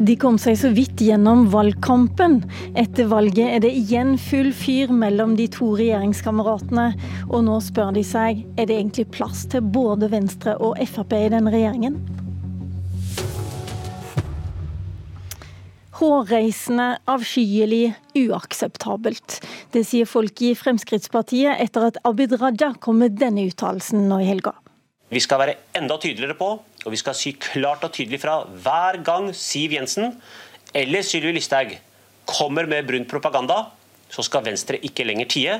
De kom seg så vidt gjennom valgkampen. Etter valget er det igjen full fyr mellom de to regjeringskameratene. Og nå spør de seg er det egentlig plass til både Venstre og Frp i denne regjeringen. Hårreisende, avskyelig, uakseptabelt. Det sier folk i Fremskrittspartiet etter at Abid Raja kom med denne uttalelsen nå i helga. Vi skal være enda tydeligere på, og vi skal si klart og tydelig fra hver gang Siv Jensen eller Sylvi Listhaug kommer med brun propaganda, så skal Venstre ikke lenger tie.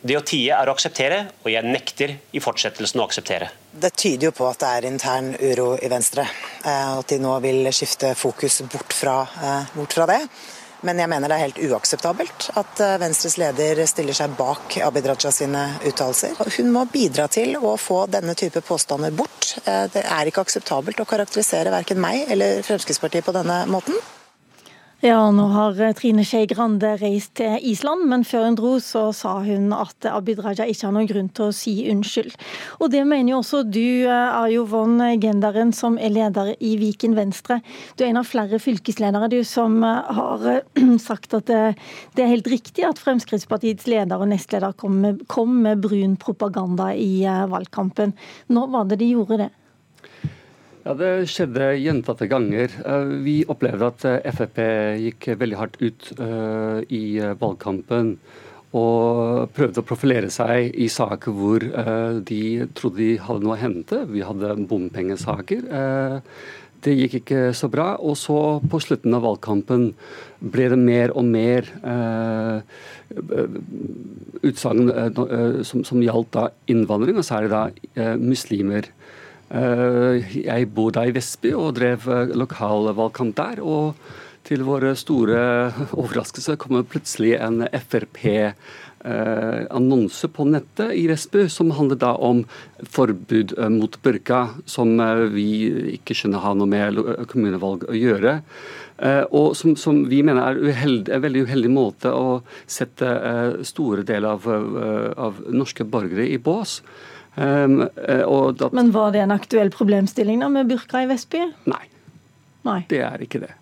Det å tie er å akseptere, og jeg nekter i fortsettelsen å akseptere. Det tyder jo på at det er intern uro i Venstre, og at de nå vil skifte fokus bort fra, eh, bort fra det. Men jeg mener det er helt uakseptabelt at eh, Venstres leder stiller seg bak Abid Raja sine uttalelser. Hun må bidra til å få denne type påstander bort. Eh, det er ikke akseptabelt å karakterisere verken meg eller Fremskrittspartiet på denne måten. Ja, nå har eh, Trine Skei Grande reist til Island, men før hun dro så sa hun at Abid Raja ikke har noen grunn til å si unnskyld. Og det mener jo også du, eh, Arjo Von Genderen, som er leder i Viken Venstre. Du er en av flere fylkesledere du, som eh, har sagt at det, er helt riktig at Fremskrittspartiets leder og nestleder kom med, kom med brun propaganda i valgkampen. Når var det de gjorde det? Ja, Det skjedde gjentatte ganger. Eh, vi opplevde at eh, Frp gikk veldig hardt ut eh, i valgkampen og prøvde å profilere seg i saker hvor de trodde de hadde noe å hente. Vi hadde bompengesaker. Det gikk ikke så bra. Og så på slutten av valgkampen ble det mer og mer utsagn som, som gjaldt da innvandring, og særlig da muslimer. Eh, jeg bodde i Vestby og drev lokal lokalvalgkamp der. og til våre store overraskelse kommer plutselig en Frp-annonse på nettet i Vestby som handler da om forbud eh, mot burka, som vi ikke skjønner har noe med kommunevalg å gjøre. Og som, som vi mener er uheldig, en veldig uheldig måte å sette store deler av, av norske borgere i bås. Um, da, Men var det en aktuell problemstilling da med burka i Vestby? Nei. nei. Det er ikke det.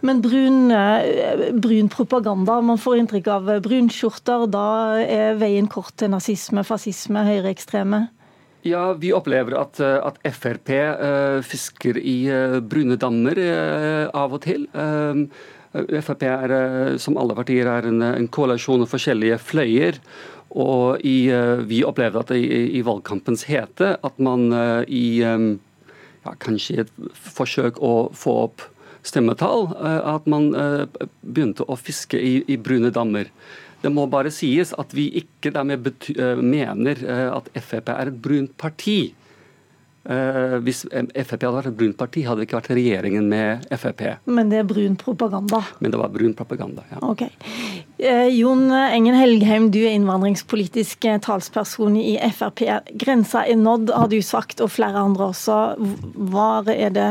Men brun, eh, brun, propaganda, man får inntrykk av brunskjorter. Da er veien kort til nazisme, fascisme, høyreekstreme? Ja, vi opplever at, eh, at Frp uh, fisker i uh, brune dammer uh, av og til. Frp er, som alle partier, er en, en koalisjon av forskjellige fløyer. Og i, eh, vi opplevde at i, i, valgkampens hete at man eh, i ja, kanskje et forsøk å få opp stemmetall, eh, at man begynte å fiske i, i brune dammer. Det må bare sies at vi ikke dermed mener at Frp er et brunt parti. Hvis Frp hadde vært et brunt parti, hadde det ikke vært regjeringen med Frp. Men det er brun propaganda? Men det var brun propaganda, ja. Ok. Uh, Jon Engen Helgheim, du er innvandringspolitisk eh, talsperson i Frp. Grensa er nådd, har du sagt, og flere andre også. Hva er det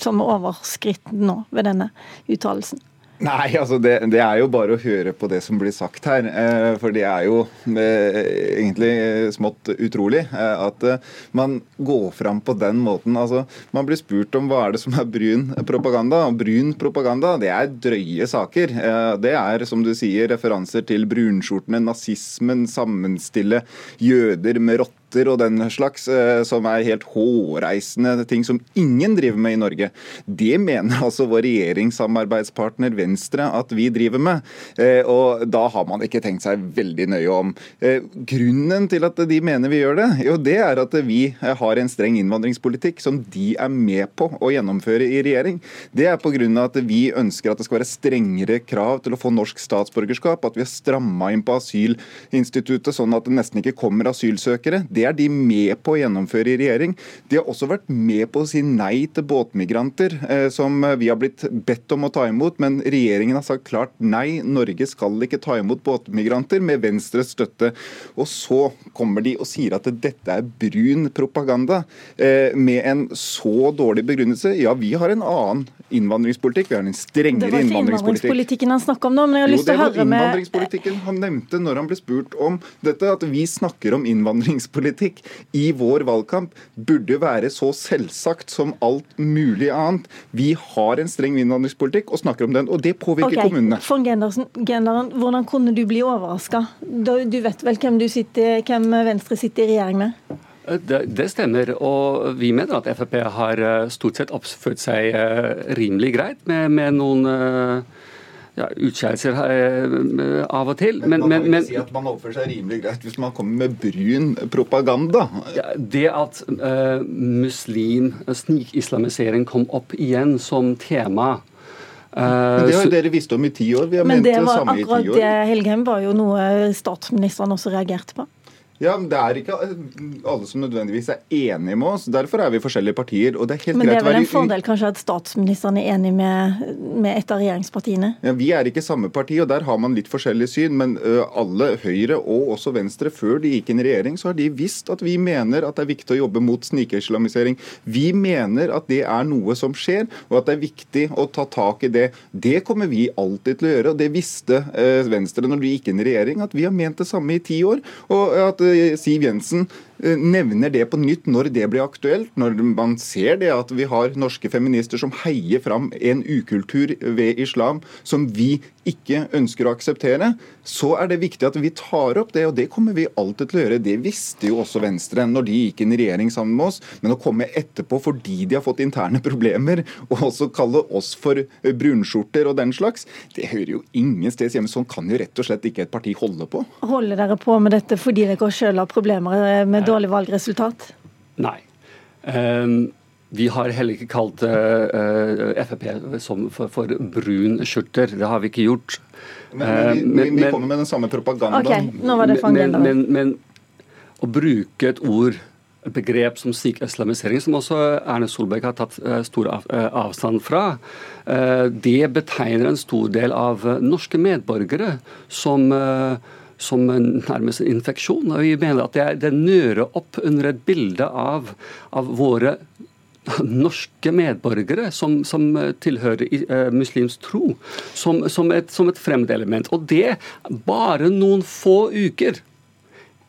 som er overskritt nå ved denne uttalelsen? Nei, altså det, det, er jo bare å høre på det som blir sagt her. Eh, for det er jo eh, egentlig smått utrolig eh, at man går fram på den måten. Altså, man blir spurt om hva er det som er brun propaganda. Og brun propaganda, det er drøye saker. Det er, som du sier, referanser til brunskjortene, nazismen, sammenstille jøder med rotter skatter og den slags, eh, som er helt hårreisende ting som ingen driver med i Norge. Det mener altså vår regjeringssamarbeidspartner Venstre at vi driver med. Eh, og da har man ikke tenkt seg veldig nøye om. Eh, grunnen til at de mener vi gjør det, jo det er at vi har en streng innvandringspolitikk som de er med på å gjennomføre i regjering. Det er pga. at vi ønsker at det skal være strengere krav til å få norsk statsborgerskap, at vi har stramma inn på asylinstituttet sånn at det nesten ikke kommer asylsøkere. Det er de med på å gjennomføre i regjering. De har også vært med på å si nei til båtmigranter, eh, som vi har blitt bedt om å ta imot, men regjeringen har sagt klart nei. Norge skal ikke ta imot båtmigranter, med Venstres støtte. Og så kommer de og sier at dette er brun propaganda, eh, med en så dårlig begrunnelse. Ja, vi har en annen innvandringspolitikk. Vi har en strengere innvandringspolitikk. Det var ikke innvandringspolitikken han snakka om nå, men jeg har lyst til å høre med Jo, det var innvandringspolitikken han nevnte når han ble spurt om dette, at vi snakker om innvandringspolitikk innvandringspolitikk i vår valgkamp burde være så selvsagt som alt mulig annet. Vi har en streng innvandringspolitikk og snakker om den, og det påvirker okay. kommunene. Von Genderen, hvordan kunne du bli overraska? Du vet vel hvem, sitter, hvem Venstre sitter i regjering med? Det, det, stemmer, og vi mener at Frp har eh, stort sett oppført seg eh, rimelig greit med, med noen ja, utskeielser av og til. Men, men man kan ikke si at man oppfører seg rimelig greit hvis man kommer med brun propaganda. Ja, det at uh, muslim, snikislamisering kom opp igjen som tema men Det har jo dere visst om i ti år. Vi har men ment det, var, det samme i ti år. Akkurat det, Helgheim, var jo noe statsministeren også reagerte på. Ja, men Det er ikke alle som nødvendigvis er enige med oss. Derfor er vi forskjellige partier. og det er helt Men det er vel en fordel kanskje at statsministeren er enig med, med et av regjeringspartiene? Ja, Vi er ikke samme parti, og der har man litt forskjellig syn. Men alle, Høyre og også Venstre, før de gikk inn i regjering, så har de visst at vi mener at det er viktig å jobbe mot snikislamisering. Vi mener at det er noe som skjer, og at det er viktig å ta tak i det. Det kommer vi alltid til å gjøre, og det visste Venstre når de gikk inn i regjering, at vi har ment det samme i ti år. og at Siv Jensen Eh, nevner det på nytt når det blir aktuelt, når man ser det at vi har norske feminister som heier fram en ukultur ved islam som vi ikke ønsker å akseptere, så er det viktig at vi tar opp det, og det kommer vi alltid til å gjøre. Det visste jo også Venstre når de gikk inn i regjering sammen med oss, men å komme etterpå fordi de har fått interne problemer, og også kalle oss for brunskjorter og den slags, det hører jo ingen steds hjemme. Sånn kan jo rett og slett ikke et parti holde på. Holder dere på med dette fordi dere sjøl har problemer med dårlig valgresultat? Nei. Um, vi har heller ikke kalt uh, eh, eh, Frp for, for brunskjorter. Det har vi ikke gjort. Men, men, vi, men, vi kommer med den samme propagandaen. Okay, nå var det men, men, men, å bruke et ord et begrep som syk-islamisering, som også Erne Solberg har tatt stor avstand fra, det betegner en stor del av norske medborgere som som nærmest en infeksjon. og Vi mener at det, det nører opp under et bilde av, av våre norske medborgere som, som tilhører uh, muslimsk tro, som, som, et, som et fremmedelement. Og det bare noen få uker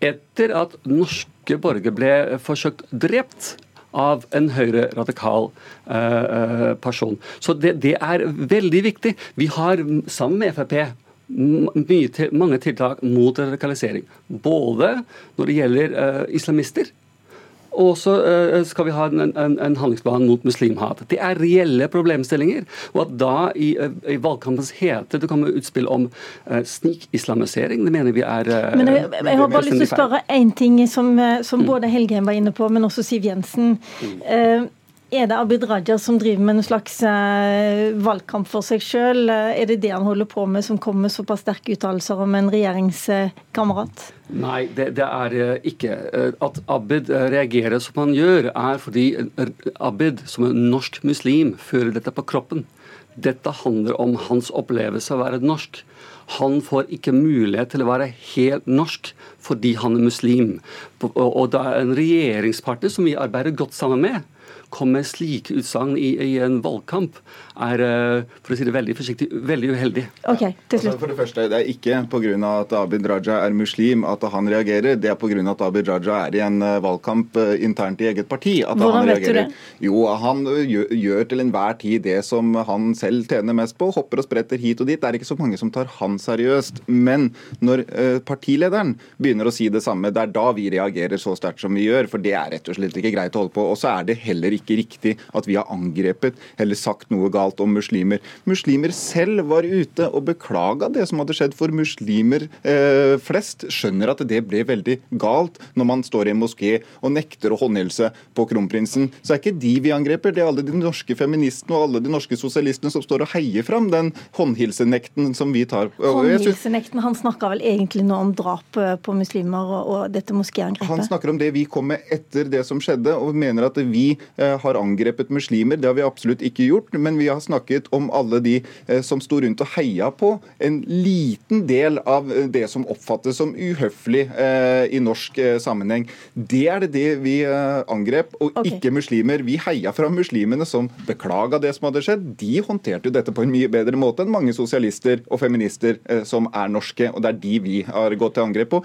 etter at norske borgere ble forsøkt drept av en høyre radikal uh, person. Så det, det, er veldig viktig. Vi har sammen med Frp mye, mange tiltak mot radikalisering. Både når det gjelder uh, islamister, og så uh, skal vi ha en, en, en, handlingsplan mot muslimhat. Det er reelle problemstillinger. Og at da i, uh, i valgkampens hete det kommer utspill om snikislamisering, det mener vi er Men Jeg, jeg har bare lyst til å spørre én ting som, som mm. både Helgheim var inne på, men også Siv Jensen. Mm. Er det Abid Raja som driver med en slags eh, valgkamp for seg sjøl? Er det det han holder på med, som kommer med såpass sterke uttalelser om en regjeringskamerat? Nei, det, det, er eh, ikke. Eh, at Abid reagerer som han gjør, er fordi Abid, som er norsk muslim, fører dette på kroppen. Dette handler om hans opplevelse av å være norsk. Han får ikke mulighet til å være helt norsk fordi han er muslim. Og det er en regjeringspartner som vi arbeider godt sammen med komme med slike utsagn i, i, en valgkamp, er eh, for å si det veldig forsiktig, veldig uheldig. Ok, til slutt. Altså, for Det første, det er ikke pga. at Abid Raja er muslim at han reagerer, det er pga. at Abid Raja er i en eh, valgkamp eh, internt i eget parti. at Hvordan han reagerer. vet du det? Jo, Han gjør, gjør til enhver tid det som han selv tjener mest på, hopper og spretter hit og dit. Det er ikke så mange som tar han seriøst. Men når partilederen begynner å si det samme, det er da vi reagerer så sterkt som vi gjør. For det er rett og slett ikke greit å holde på. Og så er det heller ikke riktig at vi har angrepet eller sagt noe galt om muslimer. Muslimer selv var ute og beklaga det som hadde skjedd, for muslimer eh, flest skjønner at det ble veldig galt når man står i en moské og nekter å håndhilse på kronprinsen. Så er ikke de vi angreper, det er alle de norske feministene og alle de norske sosialistene som står og heier fram den håndhilsenekten som vi tar. Håndhilsenekten, han snakker vel egentlig nå om drap eh, på muslimer og, og dette moskéangrepet? Han snakker om det vi kom med etter det som skjedde, og mener at vi har angrepet muslimer. Det har vi absolutt ikke gjort, men vi har snakket om alle de eh, som sto rundt og heia på en liten del av eh, det som oppfattes som uhøflig eh, i norsk sammenheng. Det er det, det vi angrep, og okay. ikke muslimer. Vi heia fra muslimene som beklaga det som hadde skjedd. De håndterte jo dette på en mye bedre måte enn mange sosialister og feminister som er norske, og det er de vi har gått til angrep på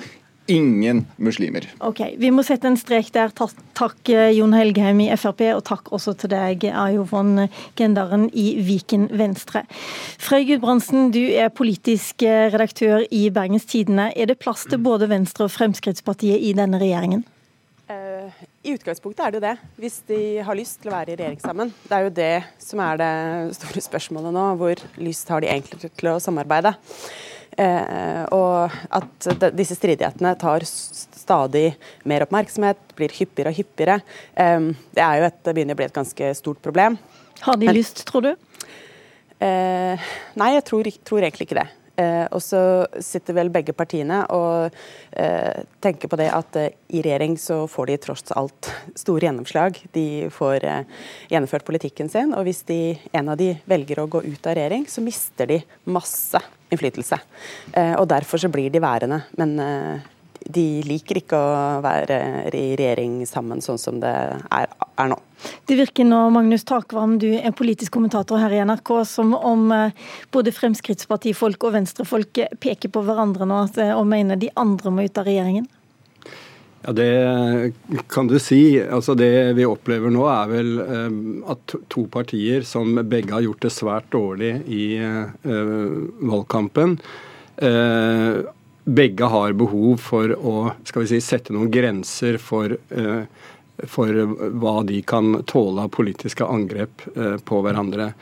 ingen muslimer. Ok, Vi må sette en strek der. Takk Jon Helgheim i Frp, og takk også til deg, Ayo von Gendaren i Viken Venstre. Frøy Gudbrandsen, du er politisk redaktør i Bergens Tidende. Er det plass til både Venstre og Fremskrittspartiet i denne regjeringen? Uh, I utgangspunktet er det jo det, hvis de har lyst til å være i regjering sammen. Det er jo det som er det store spørsmålet nå. Hvor lyst har de egentlig til å samarbeide? Uh, og at disse stridighetene tar stadig mer oppmerksomhet, blir hyppigere og hyppigere. Det er jo et, det begynner å bli et ganske stort problem. Har de lyst, tror du? Eh, nei, jeg tror, tror egentlig ikke det. Eh, og så sitter vel begge partiene og eh, tenker på det at eh, i regjering så får de tross alt store gjennomslag. De får gjennomført politikken sin. Og hvis de, en av de velger å gå ut av regjering, så mister de masse innflytelse. og derfor så blir de værende. Men de liker ikke å være i regjering sammen sånn som det er, er nå. Det virker nå, Magnus Takvam, du er politisk kommentator her i NRK, som om eh, både Fremskrittspartifolk og venstrefolk peker på hverandre nå eh, og mener de andre må ut av regjeringen? Ja, Det kan du si. Altså Det vi opplever nå, er vel eh, at to partier som begge har gjort det svært dårlig i valgkampen, begge har behov for å skal vi si, sette noen grenser for, uh, for hva de kan tåle av politiske angrep uh, på hverandre.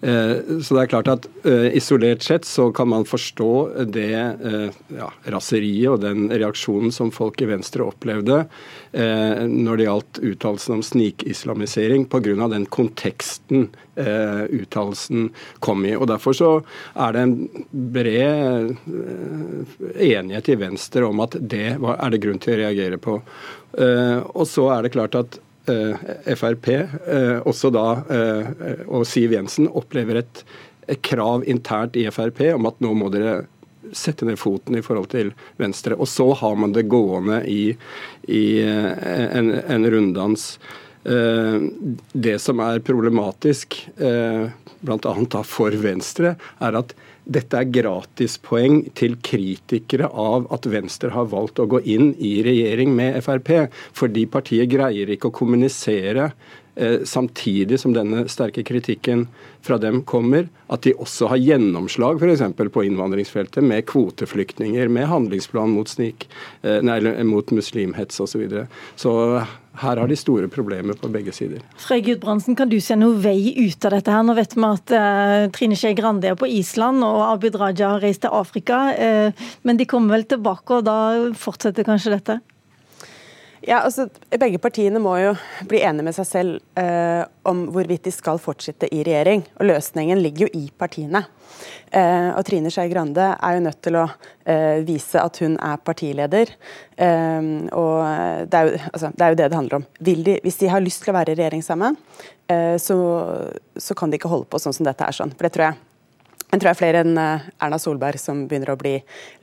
Uh, så det er klart at Isolert sett så kan man forstå det ja, raseriet og den reaksjonen som folk i Venstre opplevde når det gjaldt uttalelsen om snikislamisering, pga. den konteksten eh, uttalelsen kom i. Og Derfor så er det en bred eh, enighet i Venstre om at det er det grunn til å reagere på. Eh, og så er det klart at eh, Frp, eh, også da, eh, og Siv Jensen, opplever et krav internt i Frp om at nå må dere sette ned foten i forhold til Venstre. Og så har man det gående i, i en, en runddans. Eh, det som er problematisk, eh, bl.a. for Venstre, er at dette er gratispoeng til kritikere av at Venstre har valgt å gå inn i regjering med Frp, fordi partiet greier ikke å kommunisere samtidig som denne sterke kritikken fra dem kommer, at de også har gjennomslag f.eks. på innvandringsfeltet med kvoteflyktninger, med handlingsplan mot, snik, eh, nei, mot muslimhets osv. Så, videre. så her har de store problemer på begge sider. Frøy Gudbrandsen, kan du se noe vei ut av dette? her? Nå vet vi at uh, Trine Skei Grande er på Island, og Abid Raja har reist til Afrika. Uh, men de kommer vel tilbake, og da fortsetter kanskje dette? Ja, altså, Begge partiene må jo bli enige med seg selv eh, om hvorvidt de skal fortsette i regjering. og Løsningen ligger jo i partiene. Eh, og Trine Skei Grande er jo nødt til å eh, vise at hun er partileder. Eh, og det er, jo, altså, det er, jo, det det handler om. De, hvis de har lyst til å være i regjering sammen, eh, så, så, kan de ikke holde på sånn som dette er sånn. For det tror jeg jeg tror det er flere enn eh, Erna Solberg som begynner å bli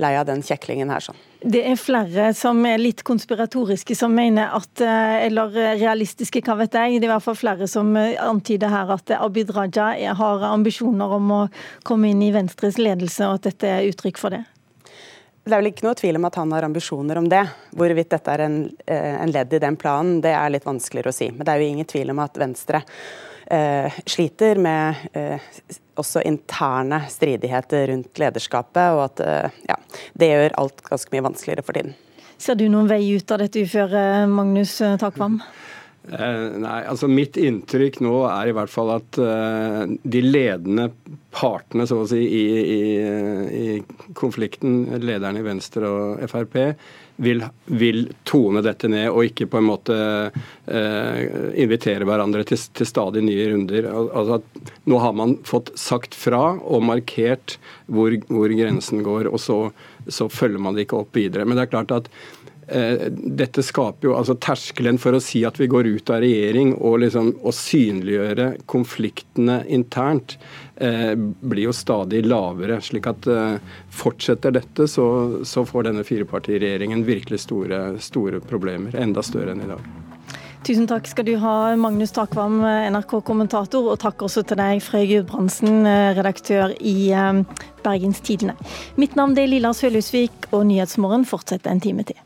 lei av den kjeklingen her. sånn. Det er flere som er litt konspiratoriske, som mener at eh, Eller realistiske, hva vet jeg. Det er i hvert fall flere som eh, antyder her at Abid Raja har ambisjoner om å komme inn i Venstres ledelse, og at dette er uttrykk for det. Det er vel ikke noe tvil om at han har ambisjoner om det. Hvorvidt dette er en, en ledd i den planen, det er litt vanskeligere å si. Men det er jo ingen tvil om at Venstre sliter med eh, også interne stridigheter rundt lederskapet, og at eh, ja, det gjør alt ganske mye vanskeligere for tiden. Ser du noen vei ut av dette uføret, Magnus Takvam? Eh, nei, altså Mitt inntrykk nå er i hvert fall at de ledende partene så å si, i, i, i konflikten, lederne i Venstre og Frp, vil, vil, tone dette ned og ikke på en måte eh, invitere hverandre til, til, stadig nye runder. Altså at Nå har man fått sagt fra og markert hvor, hvor grensen går, og så, så følger man det ikke opp videre. Men det er klart at dette skaper jo altså Terskelen for å si at vi går ut av regjering og, liksom, å synliggjøre konfliktene internt, eh, blir jo stadig lavere. slik at eh, Fortsetter dette, så, så får denne firepartiregjeringen virkelig store, store problemer. Enda større enn i dag. Tusen takk skal du ha, Magnus Takvam, NRK-kommentator, og takk også til deg, Frøy Gudbrandsen, redaktør i Bergens Tidende. Mitt navn er Lilla Sølhusvik, og Nyhetsmorgen fortsetter en time til.